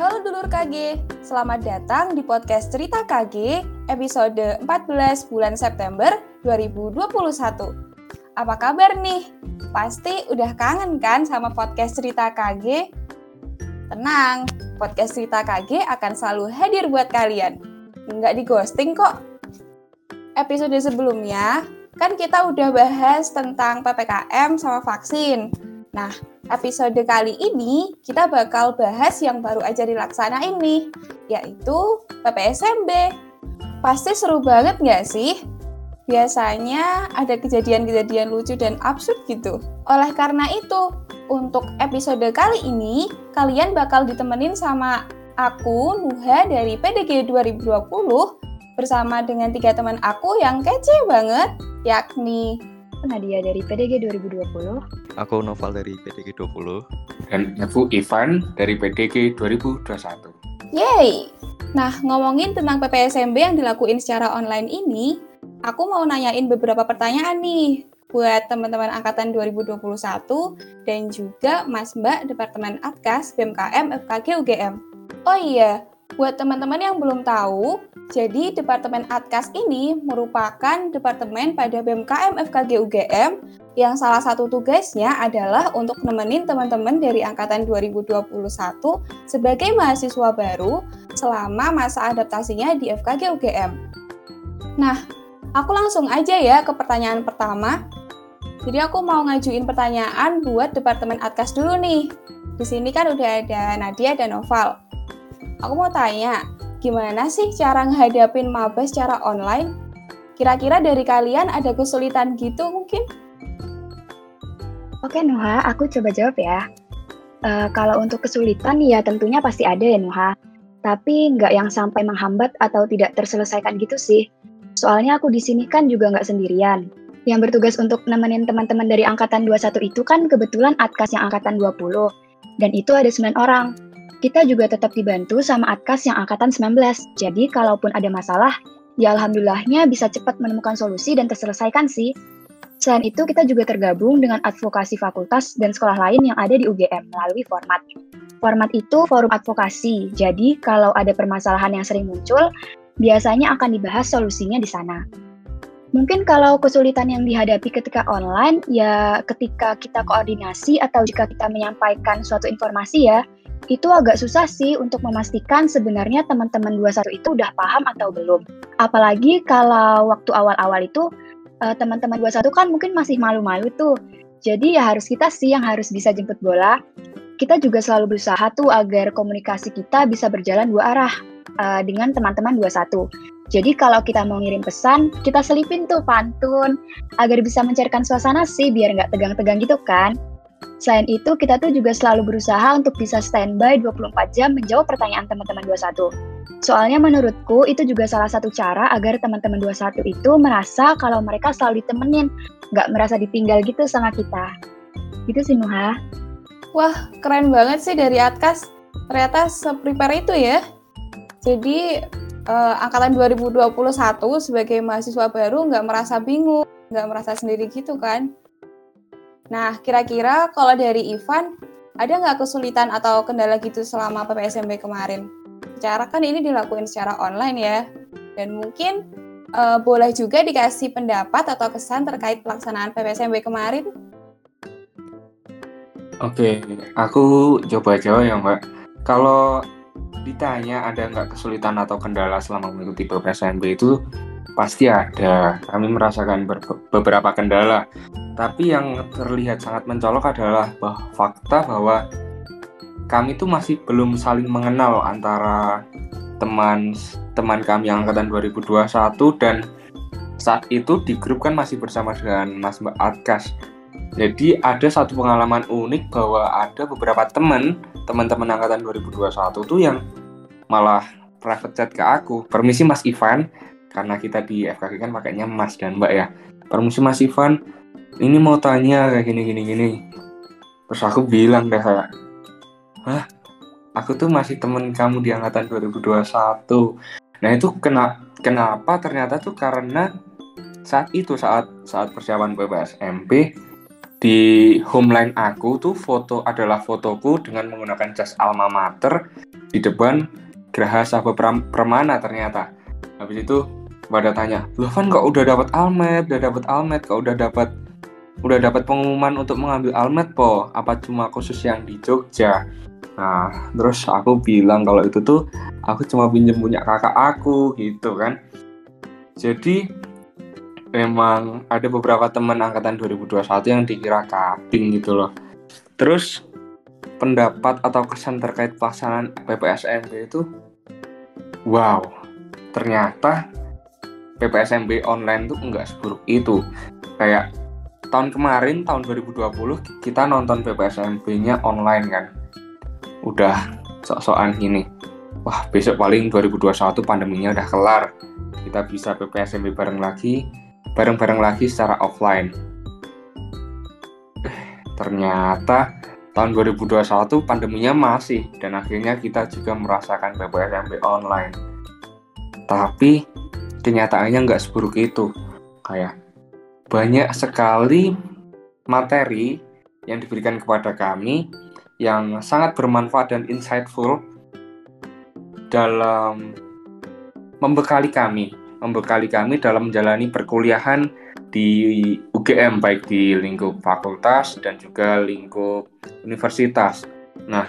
Halo dulur KG, selamat datang di podcast Cerita KG episode 14 bulan September 2021. Apa kabar nih? Pasti udah kangen kan sama podcast Cerita KG? Tenang, podcast Cerita KG akan selalu hadir buat kalian. Nggak di ghosting kok. Episode sebelumnya, kan kita udah bahas tentang PPKM sama vaksin. Nah, episode kali ini kita bakal bahas yang baru aja dilaksanain nih, yaitu PPSMB. Pasti seru banget nggak sih? Biasanya ada kejadian-kejadian lucu dan absurd gitu. Oleh karena itu, untuk episode kali ini, kalian bakal ditemenin sama aku, Nuha dari PDG 2020, bersama dengan tiga teman aku yang kece banget, yakni Nadia dari PDG 2020. Aku Noval dari PDG 20. Dan aku Ivan dari PDG 2021. Yeay! Nah, ngomongin tentang PPSMB yang dilakuin secara online ini, aku mau nanyain beberapa pertanyaan nih buat teman-teman angkatan 2021 dan juga Mas Mbak Departemen Atkas BMKM FKG UGM. Oh iya, buat teman-teman yang belum tahu, jadi Departemen Atkas ini merupakan departemen pada BMKM FKG UGM yang salah satu tugasnya adalah untuk nemenin teman-teman dari angkatan 2021 sebagai mahasiswa baru selama masa adaptasinya di FKG UGM. Nah, aku langsung aja ya ke pertanyaan pertama. Jadi aku mau ngajuin pertanyaan buat Departemen Atkas dulu nih. Di sini kan udah ada Nadia dan Noval. Aku mau tanya, gimana sih cara menghadapin maba secara online? Kira-kira dari kalian ada kesulitan gitu mungkin? Oke Nuha, aku coba jawab ya. Uh, kalau untuk kesulitan ya tentunya pasti ada ya Nuha. Tapi nggak yang sampai menghambat atau tidak terselesaikan gitu sih. Soalnya aku di sini kan juga nggak sendirian. Yang bertugas untuk nemenin teman-teman dari angkatan 21 itu kan kebetulan Atkas yang angkatan 20. Dan itu ada 9 orang. Kita juga tetap dibantu sama Atkas yang angkatan 19. Jadi kalaupun ada masalah, ya alhamdulillahnya bisa cepat menemukan solusi dan terselesaikan sih. Selain itu, kita juga tergabung dengan advokasi fakultas dan sekolah lain yang ada di UGM melalui format. Format itu forum advokasi, jadi kalau ada permasalahan yang sering muncul, biasanya akan dibahas solusinya di sana. Mungkin kalau kesulitan yang dihadapi ketika online, ya ketika kita koordinasi atau jika kita menyampaikan suatu informasi ya, itu agak susah sih untuk memastikan sebenarnya teman-teman 21 itu udah paham atau belum. Apalagi kalau waktu awal-awal itu uh, teman-teman 21 kan mungkin masih malu-malu tuh. Jadi ya harus kita sih yang harus bisa jemput bola. Kita juga selalu berusaha tuh agar komunikasi kita bisa berjalan dua arah uh, dengan teman-teman 21. Jadi kalau kita mau ngirim pesan, kita selipin tuh pantun agar bisa mencairkan suasana sih biar nggak tegang-tegang gitu kan. Selain itu, kita tuh juga selalu berusaha untuk bisa standby 24 jam menjawab pertanyaan teman-teman 21. Soalnya menurutku itu juga salah satu cara agar teman-teman 21 itu merasa kalau mereka selalu ditemenin, nggak merasa ditinggal gitu sama kita. Gitu sih Nuha. Wah, keren banget sih dari Atkas. Ternyata se-prepare itu ya. Jadi, uh, angkatan 2021 sebagai mahasiswa baru nggak merasa bingung, nggak merasa sendiri gitu kan. Nah, kira-kira kalau dari Ivan, ada nggak kesulitan atau kendala gitu selama PPSMB kemarin? secara kan ini dilakukan secara online ya. Dan mungkin uh, boleh juga dikasih pendapat atau kesan terkait pelaksanaan PPSMB kemarin. Oke, aku coba jawab ya Mbak. Kalau ditanya ada nggak kesulitan atau kendala selama mengikuti PPSMB itu pasti ada. Kami merasakan beberapa kendala. Tapi yang terlihat sangat mencolok adalah bahwa fakta bahwa kami tuh masih belum saling mengenal antara teman teman kami yang angkatan 2021 dan saat itu di grup kan masih bersama dengan Mas Mbak Atkas. Jadi ada satu pengalaman unik bahwa ada beberapa teman teman-teman angkatan 2021 tuh yang malah private chat ke aku. Permisi Mas Ivan, karena kita di FKG kan pakainya Mas dan Mbak ya. Permisi Mas Ivan, ini mau tanya kayak gini gini gini. Terus aku bilang deh kayak, Hah? Aku tuh masih temen kamu di angkatan 2021. Nah itu kena, kenapa ternyata tuh karena saat itu saat saat persiapan SMP di home line aku tuh foto adalah fotoku dengan menggunakan jas alma mater di depan Geraha Sabah Permana ternyata habis itu pada tanya loh kan kok udah dapat almet? Udah dapat almet? Kok udah dapat udah dapat pengumuman untuk mengambil almet po? Apa cuma khusus yang di Jogja? Nah terus aku bilang kalau itu tuh aku cuma pinjem punya kakak aku gitu kan. Jadi memang ada beberapa teman angkatan 2021 yang dikira kaping gitu loh. Terus pendapat atau kesan terkait pelaksanaan PPSMB itu wow ternyata PPSMB online tuh enggak seburuk itu. Kayak tahun kemarin tahun 2020 kita nonton PPSMB-nya online kan. Udah sok-sokan gini. Wah besok paling 2021 pandeminya udah kelar. Kita bisa PPSMB bareng lagi bareng-bareng lagi secara offline. Ternyata tahun 2021 pandeminya masih dan akhirnya kita juga merasakan PPSMB online. Tapi kenyataannya nggak seburuk itu kayak banyak sekali materi yang diberikan kepada kami yang sangat bermanfaat dan insightful dalam membekali kami membekali kami dalam menjalani perkuliahan di UGM baik di lingkup fakultas dan juga lingkup universitas. Nah,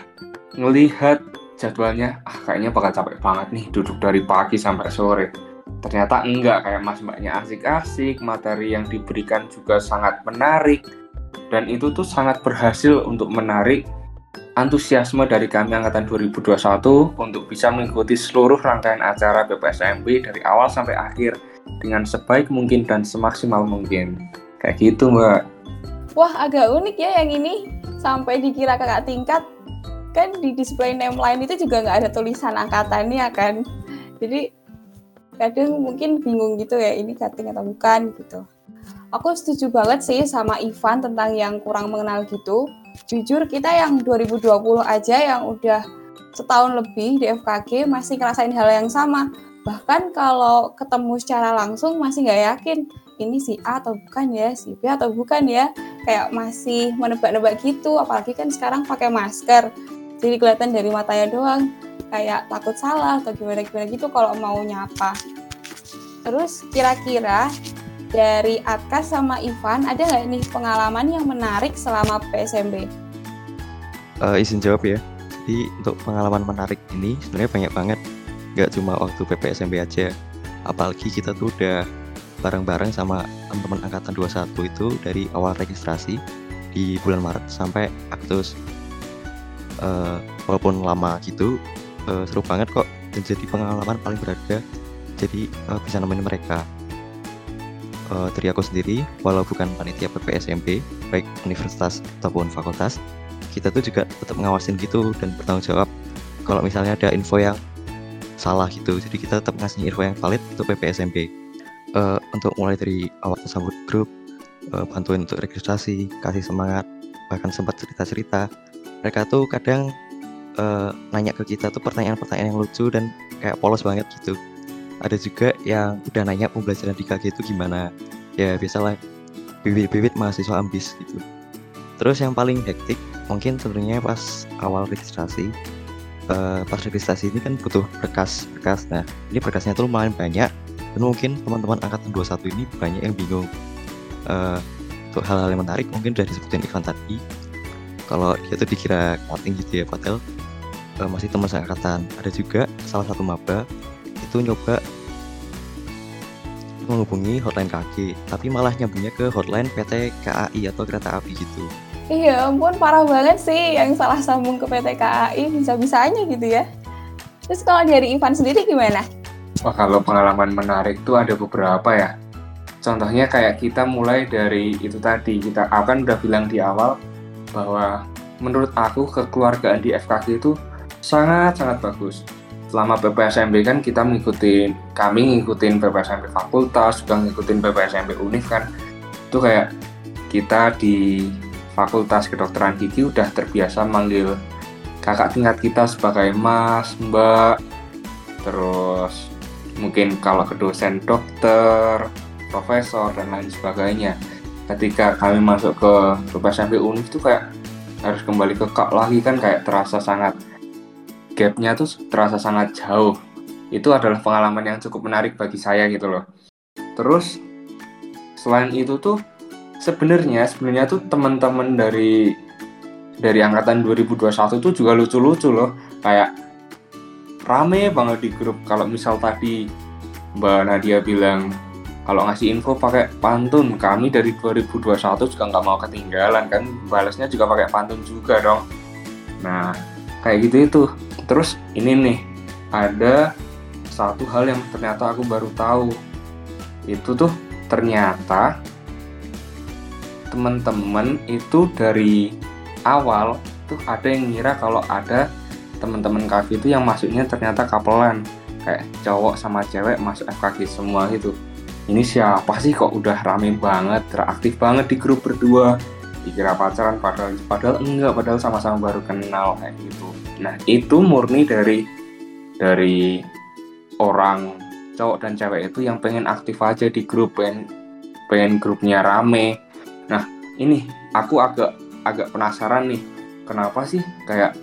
ngelihat jadwalnya, ah kayaknya bakal capek banget nih duduk dari pagi sampai sore. Ternyata enggak, kayak mas mbaknya asik-asik, materi yang diberikan juga sangat menarik, dan itu tuh sangat berhasil untuk menarik antusiasme dari kami angkatan 2021 untuk bisa mengikuti seluruh rangkaian acara BPSMB dari awal sampai akhir dengan sebaik mungkin dan semaksimal mungkin. Kayak gitu, Mbak. Wah, agak unik ya yang ini. Sampai dikira kakak tingkat. Kan di display name line itu juga nggak ada tulisan angkatannya kan. Jadi kadang mungkin bingung gitu ya, ini cutting atau bukan gitu. Aku setuju banget sih sama Ivan tentang yang kurang mengenal gitu. Jujur kita yang 2020 aja yang udah setahun lebih di FKG masih ngerasain hal yang sama bahkan kalau ketemu secara langsung masih nggak yakin ini si A atau bukan ya si B atau bukan ya kayak masih menebak-nebak gitu apalagi kan sekarang pakai masker jadi kelihatan dari matanya doang kayak takut salah atau gimana gimana gitu kalau mau nyapa terus kira-kira dari Atka sama Ivan ada nggak nih pengalaman yang menarik selama PSMB? Uh, eh, izin jawab ya. Jadi untuk pengalaman menarik ini sebenarnya banyak banget nggak cuma waktu PPSMB aja apalagi kita tuh udah bareng-bareng sama teman-teman angkatan 21 itu dari awal registrasi di bulan Maret sampai Agustus uh, walaupun lama gitu uh, seru banget kok. Dan jadi pengalaman paling berharga. Jadi uh, bisa nemenin mereka. Uh, dari aku sendiri walau bukan panitia PPSMB baik universitas ataupun fakultas kita tuh juga tetap ngawasin gitu dan bertanggung jawab. Kalau misalnya ada info yang salah gitu jadi kita tetap ngasih info yang valid untuk PPSMB uh, untuk mulai dari awal tersambut grup uh, bantuin untuk registrasi kasih semangat bahkan sempat cerita-cerita. Mereka tuh kadang uh, nanya ke kita tuh pertanyaan-pertanyaan yang lucu dan kayak polos banget gitu. Ada juga yang udah nanya pembelajaran di KG itu gimana. Ya biasalah bibit-bibit mahasiswa ambis gitu. Terus yang paling hektik mungkin sebenarnya pas awal registrasi uh, pas registrasi ini kan butuh berkas berkas. Nah ini berkasnya tuh lumayan banyak dan mungkin teman-teman angkatan 21 ini banyak yang bingung. Uh, untuk hal-hal yang menarik mungkin udah disebutin Ivan tadi kalau dia tuh dikira cutting gitu ya padahal uh, masih teman seangkatan ada juga salah satu maba itu nyoba menghubungi hotline KG tapi malah nyambungnya ke hotline PT KAI atau kereta api gitu Iya ampun, parah banget sih yang salah sambung ke PT KAI, bisa-bisanya gitu ya. Terus kalau dari Ivan sendiri gimana? Wah kalau pengalaman menarik tuh ada beberapa ya. Contohnya kayak kita mulai dari itu tadi, kita akan udah bilang di awal bahwa menurut aku kekeluargaan di FKG itu sangat-sangat bagus. Selama PPSMB kan kita mengikuti, kami ngikutin PPSMB fakultas, juga ngikutin PPSMB univ kan. Itu kayak kita di Fakultas Kedokteran Gigi udah terbiasa manggil kakak tingkat kita sebagai Mas, Mbak, terus mungkin kalau ke dosen dokter, profesor dan lain sebagainya. Ketika kami masuk ke SMP Univ itu kayak harus kembali ke kak lagi kan kayak terasa sangat gapnya tuh terasa sangat jauh. Itu adalah pengalaman yang cukup menarik bagi saya gitu loh. Terus selain itu tuh sebenarnya sebenarnya tuh teman-teman dari dari angkatan 2021 tuh juga lucu-lucu loh. Kayak rame banget di grup kalau misal tadi Mbak Nadia bilang kalau ngasih info pakai pantun kami dari 2021 juga nggak mau ketinggalan kan balasnya juga pakai pantun juga dong. Nah kayak gitu itu. Terus ini nih ada satu hal yang ternyata aku baru tahu. Itu tuh ternyata teman-teman itu dari awal tuh ada yang ngira kalau ada teman-teman kafe itu yang masuknya ternyata kapelan. Kayak cowok sama cewek masuk FKG semua gitu ini siapa sih kok udah rame banget teraktif banget di grup berdua? Dikira pacaran padahal padahal enggak padahal sama-sama baru kenal kayak gitu. Nah itu murni dari dari orang cowok dan cewek itu yang pengen aktif aja di grup pengen pengen grupnya rame. Nah ini aku agak agak penasaran nih kenapa sih kayak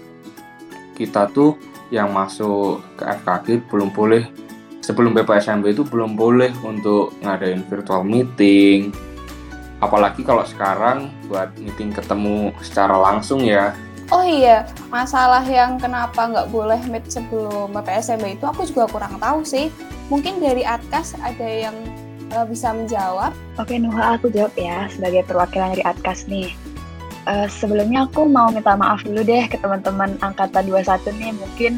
kita tuh yang masuk ke FKG belum boleh sebelum BPSMB itu belum boleh untuk ngadain virtual meeting apalagi kalau sekarang buat meeting ketemu secara langsung ya Oh iya, masalah yang kenapa nggak boleh meet sebelum BPSMB itu aku juga kurang tahu sih. Mungkin dari Atkas ada yang uh, bisa menjawab. Oke Nuha, aku jawab ya sebagai perwakilan dari Atkas nih. Uh, sebelumnya aku mau minta maaf dulu deh ke teman-teman angkatan 21 nih mungkin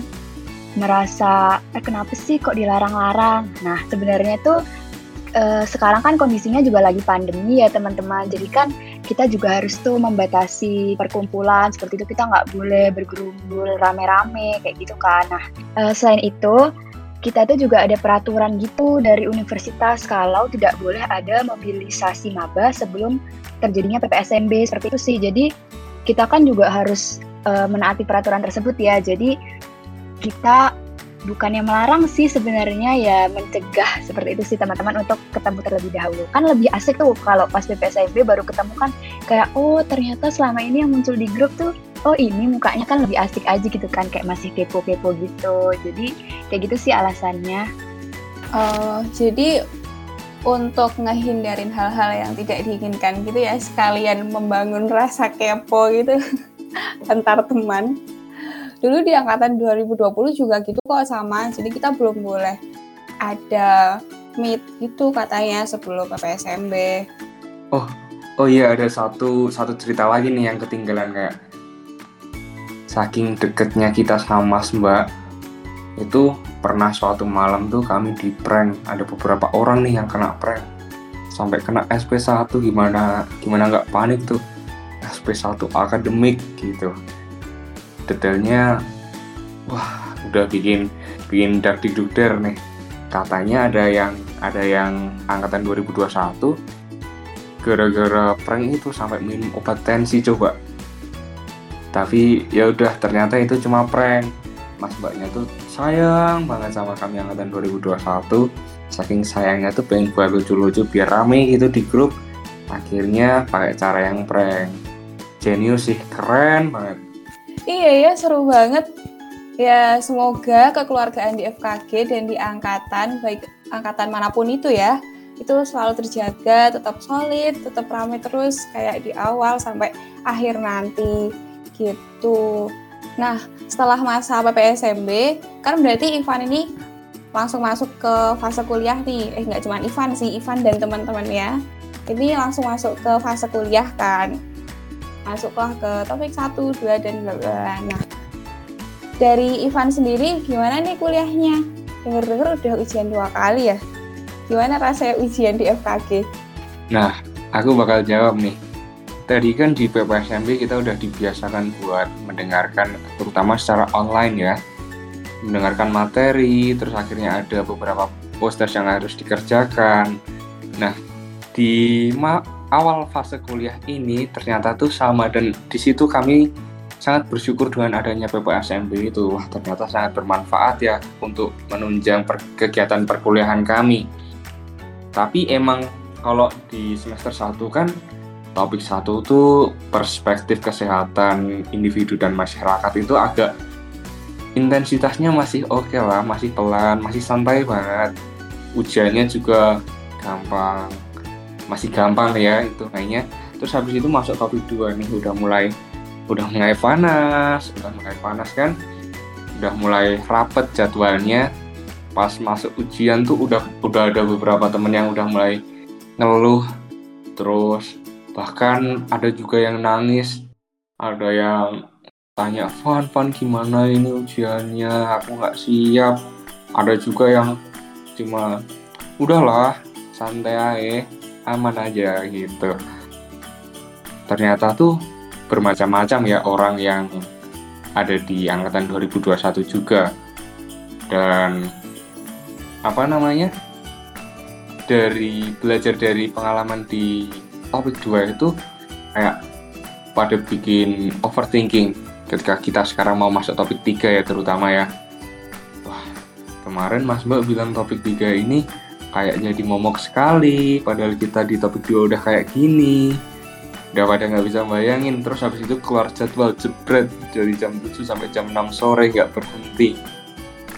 merasa eh kenapa sih kok dilarang-larang. Nah sebenarnya tuh uh, sekarang kan kondisinya juga lagi pandemi ya teman-teman. Jadi kan kita juga harus tuh membatasi perkumpulan seperti itu kita nggak boleh bergerumbul rame-rame kayak gitu kan. Nah uh, selain itu kita tuh juga ada peraturan gitu dari universitas kalau tidak boleh ada mobilisasi maba sebelum terjadinya PPSMB seperti itu sih. Jadi kita kan juga harus uh, menaati peraturan tersebut ya. Jadi kita bukannya melarang sih sebenarnya ya mencegah seperti itu sih teman-teman untuk ketemu terlebih dahulu. Kan lebih asik tuh kalau pas PPSIB baru ketemu kan kayak oh ternyata selama ini yang muncul di grup tuh oh ini mukanya kan lebih asik aja gitu kan kayak masih kepo-kepo gitu. Jadi kayak gitu sih alasannya. Uh, jadi untuk ngehindarin hal-hal yang tidak diinginkan gitu ya sekalian membangun rasa kepo gitu antar teman dulu di angkatan 2020 juga gitu kok sama jadi kita belum boleh ada meet itu katanya sebelum PPSMB oh oh iya ada satu satu cerita lagi nih yang ketinggalan kayak saking deketnya kita sama Mbak. Itu pernah suatu malam tuh kami di prank. Ada beberapa orang nih yang kena prank. Sampai kena SP1 gimana gimana nggak panik tuh. SP1 akademik gitu detailnya wah udah bikin bikin dark dudukder nih. Katanya ada yang ada yang angkatan 2021 gara-gara prank itu sampai minum obat tensi coba. Tapi ya udah ternyata itu cuma prank. Mas mbaknya tuh sayang banget sama kami angkatan 2021 saking sayangnya tuh pengen buat lucu-lucu biar rame gitu di grup. Akhirnya pakai cara yang prank. Genius sih keren banget Iya ya, seru banget. Ya, semoga kekeluargaan di FKG dan di angkatan, baik angkatan mana pun itu ya, itu selalu terjaga, tetap solid, tetap ramai terus kayak di awal sampai akhir nanti gitu. Nah, setelah masa PPSMB, kan berarti Ivan ini langsung masuk ke fase kuliah nih. Eh, nggak cuma Ivan sih, Ivan dan teman-teman ya. Ini langsung masuk ke fase kuliah kan masuklah ke topik 1, 2, dan bla. Nah, dari Ivan sendiri gimana nih kuliahnya? Dengar-dengar udah ujian dua kali ya. Gimana rasanya ujian di FKG? Nah, aku bakal jawab nih. Tadi kan di PPSMB kita udah dibiasakan buat mendengarkan terutama secara online ya. Mendengarkan materi, terus akhirnya ada beberapa poster yang harus dikerjakan. Nah, di awal fase kuliah ini ternyata tuh sama dan di situ kami sangat bersyukur dengan adanya PPSMB itu. Wah ternyata sangat bermanfaat ya untuk menunjang per kegiatan perkuliahan kami. Tapi emang kalau di semester 1 kan topik satu tuh perspektif kesehatan individu dan masyarakat itu agak intensitasnya masih oke lah, masih pelan, masih santai banget. Ujiannya juga gampang, masih gampang ya itu kayaknya. Terus habis itu masuk topik dua nih udah mulai udah mulai panas, udah mulai panas kan, udah mulai rapet jadwalnya. Pas masuk ujian tuh udah udah ada beberapa temen yang udah mulai ngeluh, terus bahkan ada juga yang nangis, ada yang tanya Van Van gimana ini ujiannya? Aku nggak siap. Ada juga yang cuma udahlah santai aja aman aja gitu. Ternyata tuh bermacam-macam ya orang yang ada di angkatan 2021 juga. Dan apa namanya? Dari belajar dari pengalaman di topik 2 itu kayak pada bikin overthinking ketika kita sekarang mau masuk topik 3 ya terutama ya. Wah kemarin Mas Mbak bilang topik 3 ini kayak jadi momok sekali padahal kita di topik 2 udah kayak gini. Udah pada nggak bisa bayangin terus habis itu keluar jadwal jebret dari jam 7 sampai jam 6 sore nggak berhenti.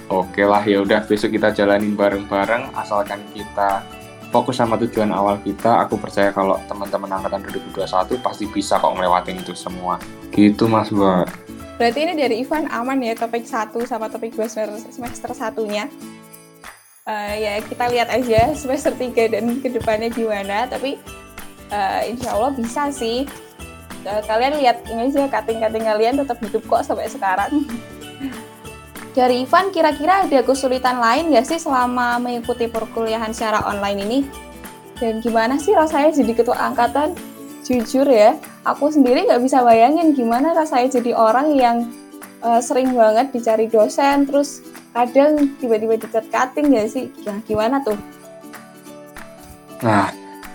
Oke lah ya udah besok kita jalanin bareng-bareng asalkan kita fokus sama tujuan awal kita aku percaya kalau teman-teman angkatan 2021 pasti bisa kok ngelewatin itu semua. Gitu mas mbak. Berarti ini dari Ivan aman ya topik 1 sama topik 2 semester, semester satunya uh, ya kita lihat aja semester 3 dan ke depannya gimana tapi uh, insya Allah bisa sih uh, kalian lihat ini aja kating-kating kalian tetap hidup kok sampai sekarang dari Ivan, kira-kira ada kesulitan lain nggak sih selama mengikuti perkuliahan secara online ini? Dan gimana sih rasanya jadi ketua angkatan? Jujur ya, aku sendiri nggak bisa bayangin gimana rasanya jadi orang yang uh, sering banget dicari dosen, terus kadang tiba-tiba dicat cutting nggak sih? Ya, gimana tuh? Nah,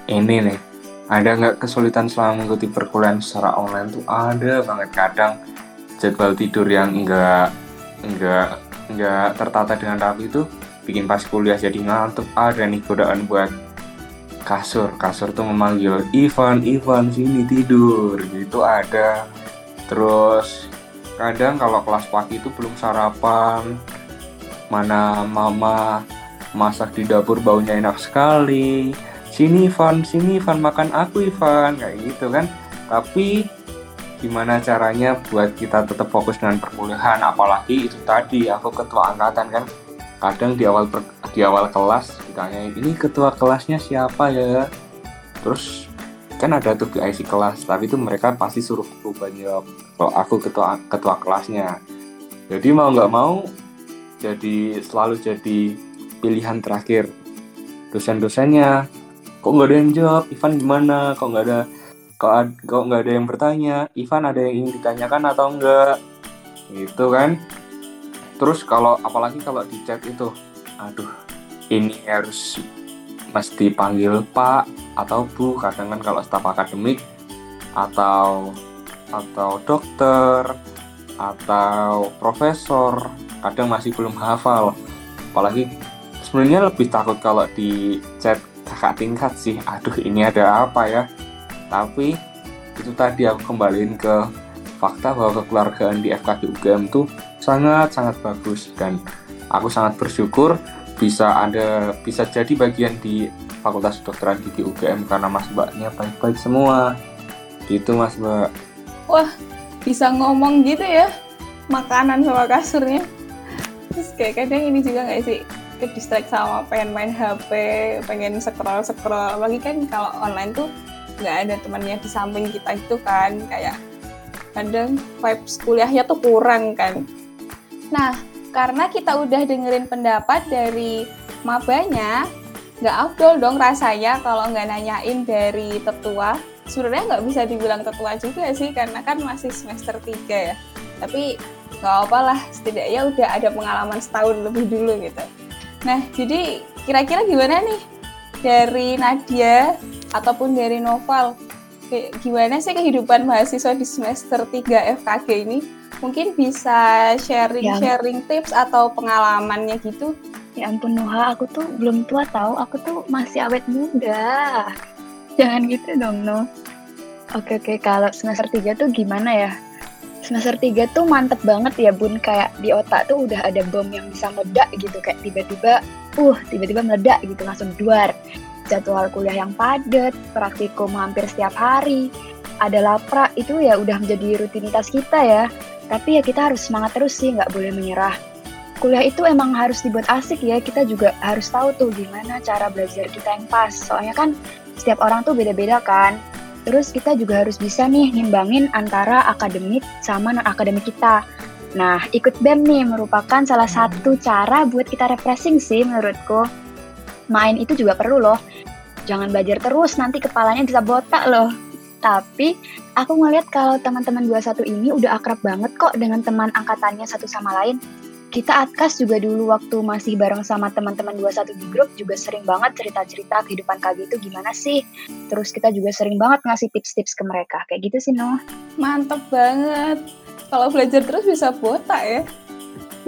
ini nih, ada nggak kesulitan selama mengikuti perkuliahan secara online tuh? Ada banget. Kadang jadwal tidur yang enggak nggak nggak tertata dengan rapi itu bikin pas kuliah jadi ngantuk. Ada nih godaan buat kasur. Kasur tuh memanggil Ivan Ivan sini tidur. Gitu ada. Terus kadang kalau kelas pagi itu belum sarapan mana mama masak di dapur baunya enak sekali. Sini Ivan. Sini Ivan. Makan aku Ivan. Kayak gitu kan? Tapi gimana caranya buat kita tetap fokus dengan perkuliahan? Apalagi itu tadi aku ketua angkatan kan? Kadang di awal per, di awal kelas ditanya ini ketua kelasnya siapa ya? Terus kan ada tuh IC kelas tapi itu mereka pasti suruh aku jawab kalau aku ketua ketua kelasnya? Jadi mau nggak mau jadi selalu jadi pilihan terakhir. Dosen-dosennya kok nggak ada yang jawab? Ivan gimana? Kok nggak ada kok kok nggak ada yang bertanya? Ivan ada yang ingin ditanyakan atau enggak gitu kan. Terus kalau apalagi kalau di chat itu aduh ini harus mesti panggil Pak atau Bu. Kadang kan kalau staf akademik atau atau dokter atau profesor kadang masih belum hafal apalagi sebenarnya lebih takut kalau di chat kakak tingkat sih aduh ini ada apa ya tapi itu tadi aku kembaliin ke fakta bahwa kekeluargaan di FKG UGM itu sangat-sangat bagus dan aku sangat bersyukur bisa ada bisa jadi bagian di Fakultas Kedokteran Gigi UGM karena Mas Mbaknya baik-baik semua. Gitu Mas Mbak. Wah, bisa ngomong gitu ya. Makanan sama kasurnya. Terus kayak kadang ini juga nggak sih ke distract sama pengen main HP, pengen scroll scroll. Lagi kan kalau online tuh nggak ada temannya di samping kita itu kan kayak kadang vibes kuliahnya tuh kurang kan nah karena kita udah dengerin pendapat dari mabanya nggak afdol dong rasanya kalau nggak nanyain dari tetua sebenarnya nggak bisa dibilang tetua juga sih karena kan masih semester 3 ya. Tapi nggak apa lah setidaknya udah ada pengalaman setahun lebih dulu gitu. Nah jadi kira-kira gimana nih? Dari Nadia ataupun dari novel gimana sih kehidupan mahasiswa di semester 3 FKG ini? Mungkin bisa sharing-sharing ya. tips atau pengalamannya gitu? Ya ampun Noha aku tuh belum tua tahu. Aku tuh masih awet muda jangan gitu dong No. Oke oke. Kalau semester 3 tuh gimana ya? Semester 3 tuh mantep banget ya bun. Kayak di otak tuh udah ada bom yang bisa meledak gitu. Kayak tiba-tiba uh tiba-tiba meledak gitu. Langsung duar. Jadwal kuliah yang padat praktikum hampir setiap hari ada lapra itu ya udah menjadi rutinitas kita ya. Tapi ya kita harus semangat terus sih nggak boleh menyerah. Kuliah itu emang harus dibuat asik ya. Kita juga harus tahu tuh gimana cara belajar kita yang pas. Soalnya kan setiap orang tuh beda-beda kan Terus kita juga harus bisa nih nimbangin antara akademik sama non-akademik kita. Nah, ikut BEM nih merupakan salah satu cara buat kita refreshing sih menurutku. Main itu juga perlu loh. Jangan belajar terus, nanti kepalanya bisa botak loh. Tapi, aku ngeliat kalau teman-teman 21 ini udah akrab banget kok dengan teman angkatannya satu sama lain kita Atkas juga dulu waktu masih bareng sama teman-teman 21 di grup juga sering banget cerita-cerita kehidupan KG itu gimana sih. Terus kita juga sering banget ngasih tips-tips ke mereka. Kayak gitu sih, Noh. Mantep banget. Kalau belajar terus bisa botak ya.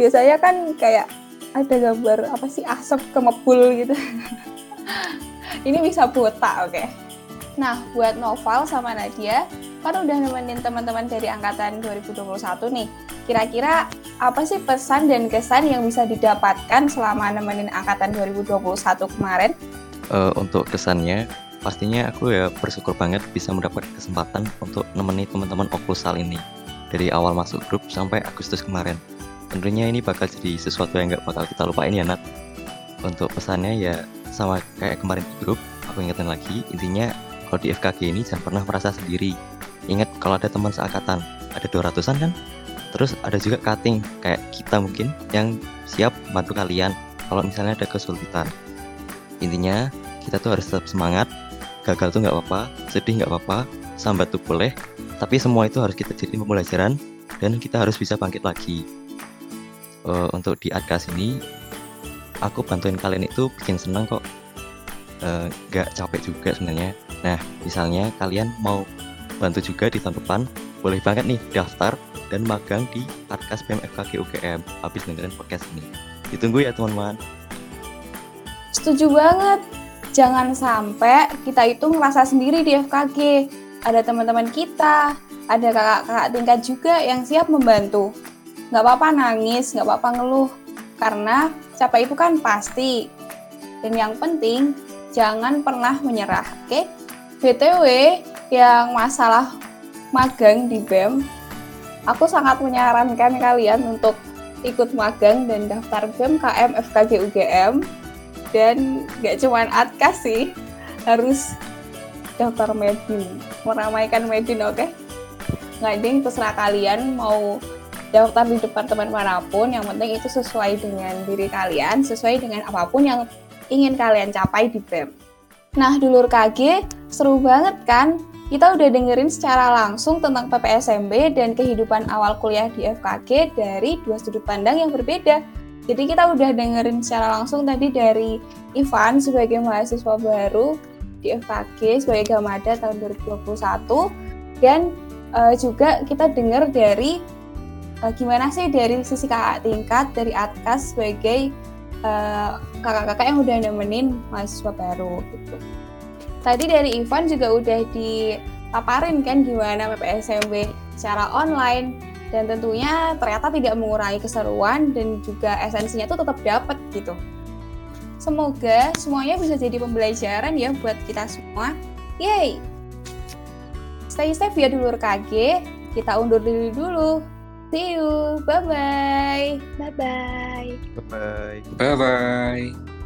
Biasanya kan kayak ada gambar apa sih asap kemebul gitu. Ini bisa botak, oke. Okay. Nah, buat Noval sama Nadia, kan udah nemenin teman-teman dari angkatan 2021 nih. Kira-kira apa sih pesan dan kesan yang bisa didapatkan selama nemenin angkatan 2021 kemarin? Uh, untuk kesannya, pastinya aku ya bersyukur banget bisa mendapat kesempatan untuk nemenin teman-teman Okusal ini. Dari awal masuk grup sampai Agustus kemarin. Tentunya ini bakal jadi sesuatu yang nggak bakal kita lupain ya Nat. Untuk pesannya ya sama kayak kemarin di grup, aku ingetin lagi, intinya kalau di FKG ini jangan pernah merasa sendiri. Ingat kalau ada teman seangkatan, ada 200-an kan? Terus ada juga cutting, kayak kita mungkin yang siap bantu kalian kalau misalnya ada kesulitan. Intinya, kita tuh harus tetap semangat, gagal tuh nggak apa-apa, sedih nggak apa-apa, sambat tuh boleh, tapi semua itu harus kita jadi pembelajaran dan kita harus bisa bangkit lagi. Uh, untuk di Adkas ini, aku bantuin kalian itu bikin senang kok. Uh, gak capek juga sebenarnya Nah, misalnya kalian mau bantu juga di tahun depan, boleh banget nih daftar dan magang di Arkas PMFKG UGM habis dengerin podcast ini. Ditunggu ya teman-teman. Setuju banget. Jangan sampai kita itu ngerasa sendiri di FKG. Ada teman-teman kita, ada kakak-kakak tingkat juga yang siap membantu. Nggak apa-apa nangis, nggak apa-apa ngeluh. Karena capek itu kan pasti. Dan yang penting, jangan pernah menyerah, oke? Okay? BTW, yang masalah magang di BEM, aku sangat menyarankan kalian untuk ikut magang dan daftar BEM KM FKG UGM dan gak cuma ATKAS sih, harus daftar Medin, meramaikan Medin, oke? Okay? Nggak ding, terserah kalian mau daftar di departemen mana pun, yang penting itu sesuai dengan diri kalian, sesuai dengan apa pun yang ingin kalian capai di BEM. Nah, dulur KG, seru banget kan? Kita udah dengerin secara langsung tentang PPSMB dan kehidupan awal kuliah di FKG dari dua sudut pandang yang berbeda. Jadi kita udah dengerin secara langsung tadi dari Ivan sebagai mahasiswa baru di FKG sebagai Gamada tahun 2021 dan uh, juga kita dengar dari uh, gimana sih dari sisi kakak tingkat dari Atkas sebagai eh, kakak-kakak yang udah nemenin mahasiswa baru gitu. Tadi dari Ivan juga udah dipaparin kan gimana PPSMB secara online dan tentunya ternyata tidak mengurangi keseruan dan juga esensinya tuh tetap dapat gitu. Semoga semuanya bisa jadi pembelajaran ya buat kita semua. Yay! Stay safe ya dulur KG. Kita undur diri dulu. See you. Bye-bye. Bye-bye. Bye-bye. Bye bye.